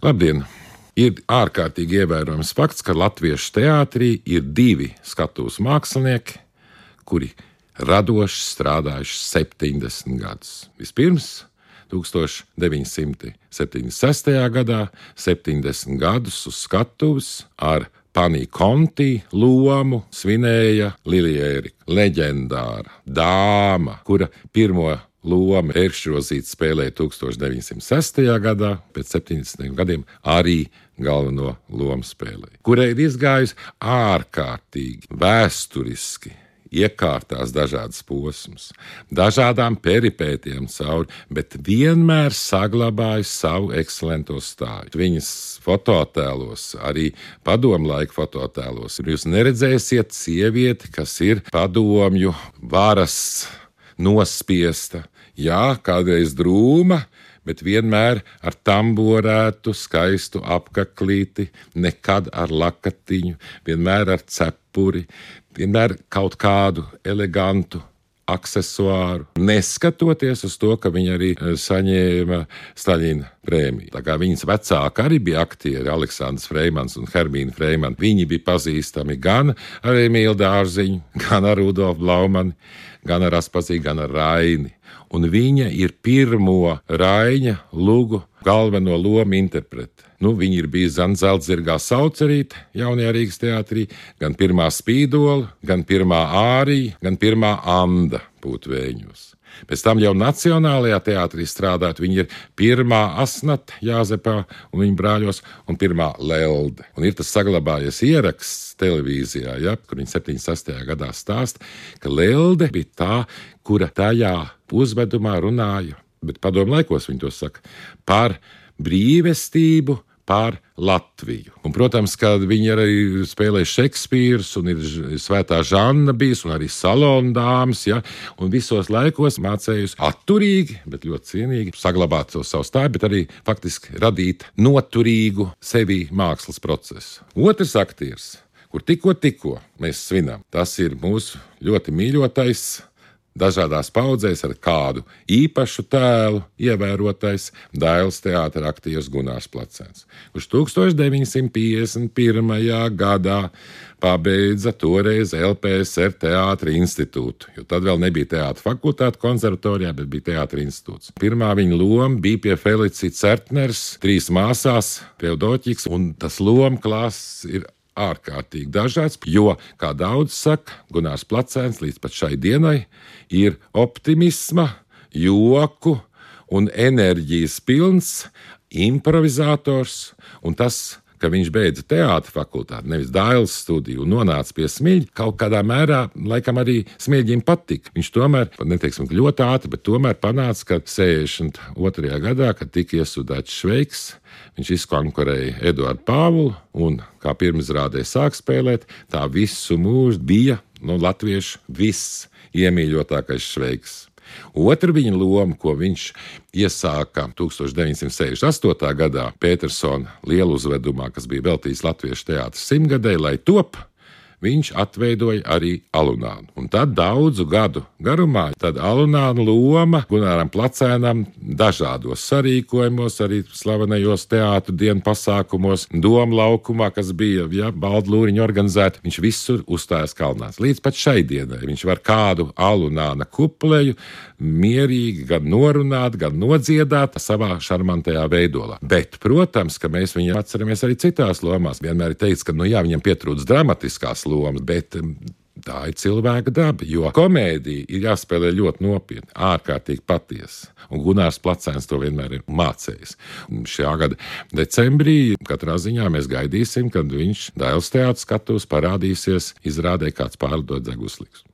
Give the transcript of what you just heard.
Labdien! Ir ārkārtīgi ievērojams fakts, ka latviešu teātrī ir divi skatuves mākslinieki, kuri radoši strādājuši 70 gadus. Vispirms 1976. gadā 70 gadus uz skatuves ar Panī Konti lomu svinēja Lilijēra, leģendāra dāma, kura pirmo lomu Eršrozīts spēlēja 1906. gadā, pēc 70 gadiem arī galveno lomu spēlēja, kurai ir izgājusi ārkārtīgi vēsturiski iekārtās dažādas posmas, dažādām peripētiem cauri, bet vienmēr saglabājis savu ekscelentu stāju. Viņas fototēlos, arī padomu laika fototēlos, jūs neredzēsiet sievieti, kas ir padomju varas nospiesta, jā, kādreiz drūma, bet vienmēr ar tamborētu, skaistu apaklīti, nekad ar lakatiņu, vienmēr ar cepuri, vienmēr kaut kādu elegantu aksesuāru, neskatoties uz to, ka viņa arī eh, saņēma Staļina prēmiju. Tā kā viņas vecāki arī bija aktieri, Aleksandrs Freimans un Hermīna Freimana. Viņi bija pazīstami gan ar Emīlu Dārziņu, gan ar Rudolfu Blaumani, gan ar Aspazīgu, gan ar Raini. Un viņa ir pirmo Raina lugu galveno lomu interprete. Nu, viņa ir bijusi gan Zeltzirgā saucerīte jaunajā Rīgas teātrī, gan pirmā spīdola, gan pirmā ārija, gan pirmā anda būtvēņos. Pēc tam jau Nacionālajā teātrī strādājot, viņa ir pirmā asnata Jāzepā un viņa brāļos, un pirmā lelde. Un ir tas saglabājies ieraksts televīzijā, ja, kur viņa 76. gadā stāsta, ka lelde bija tā, kura tajā uzvedumā runāja, bet padomu laikos viņa to saka, par brīvestību, pār Latviju. Un, protams, ka viņi arī spēlēja Šekspīrs, un ir svētā Žanna bijis, un arī salona dāmas, ja, un visos laikos mācējusi atturīgi, bet ļoti cienīgi saglabāt to savu stāju, bet arī faktiski radīt noturīgu sevi mākslas procesu. Otrs aktieris, kur tikko, tikko mēs svinam, tas ir mūsu ļoti mīļotais Dažādās paudzēs ar kādu īpašu tēlu ievērotais Dailas teātris aktieris Gunārs Placens, kurš 1951. gadā pabeidza toreiz LPSR teātris institūtu, jo tad vēl nebija teātris fakultāte konservatorijā, bet bija teātris institūts. Pirmā viņa loma bija pie Felicijas Certners, trīs māsās, Teodoķis, un tas loma klāsts ir ārkārtīgi dažāds, jo, kā daudz saka, Gunārs Placēns līdz pat šai dienai ir optimisma, joku un enerģijas pilns improvizators, un tas ka viņš beidza teātris fakultāti, nevis Dāļas studiju, un nonāca pie smilģa. Kaut kādā mērā, laikam, arī smilģim patika. Viņš tomēr, neteiksim, ļoti ātri, bet tomēr panāca, ka 62. gadā, kad tika iesūdēts Šveiks, viņš izkonkurēja Eduardu Pāvulu un, kā pirmizrādē sāk spēlēt, tā visu mūžu bija nu, latviešu viss iemīļotākais Šveiks. Otra viņa loma, ko viņš iesāka 1968. gadā Petersona lielu uzvedumā, kas bija veltīts Latviešu teātris simtgadē, lai top viņš atveidoja arī alunānu. Un tad daudzu gadu garumā alunāna loma Gunāram Placēnam dažādos sarīkojumos, arī slavenajos teātru dienu pasākumos, Doma laukumā, kas bija ja, Baldlūriņa organizēta, viņš visur uzstājās kalnās. Līdz pat šai dienai viņš var kādu alunāna kupleju mierīgi gan norunāt, gan nodziedāt savā šarmantajā veidolā. Bet, protams, ka mēs viņu atceramies arī citās lomās. Vienmēr ir teikts, ka nu, jā, viņam pietrūkst dramatiskās lomas, bet um, tā ir cilvēka daba. Jo komēdija ir jāspēlē ļoti nopietni, ārkārtīgi patiesa. Un Gunārs Placēns to vienmēr ir mācījis. Šā gada decembrī katrā ziņā mēs gaidīsim, kad viņš Dēls teātris skatos parādīsies, izrādē kāds pārlidot dzeguslīgs.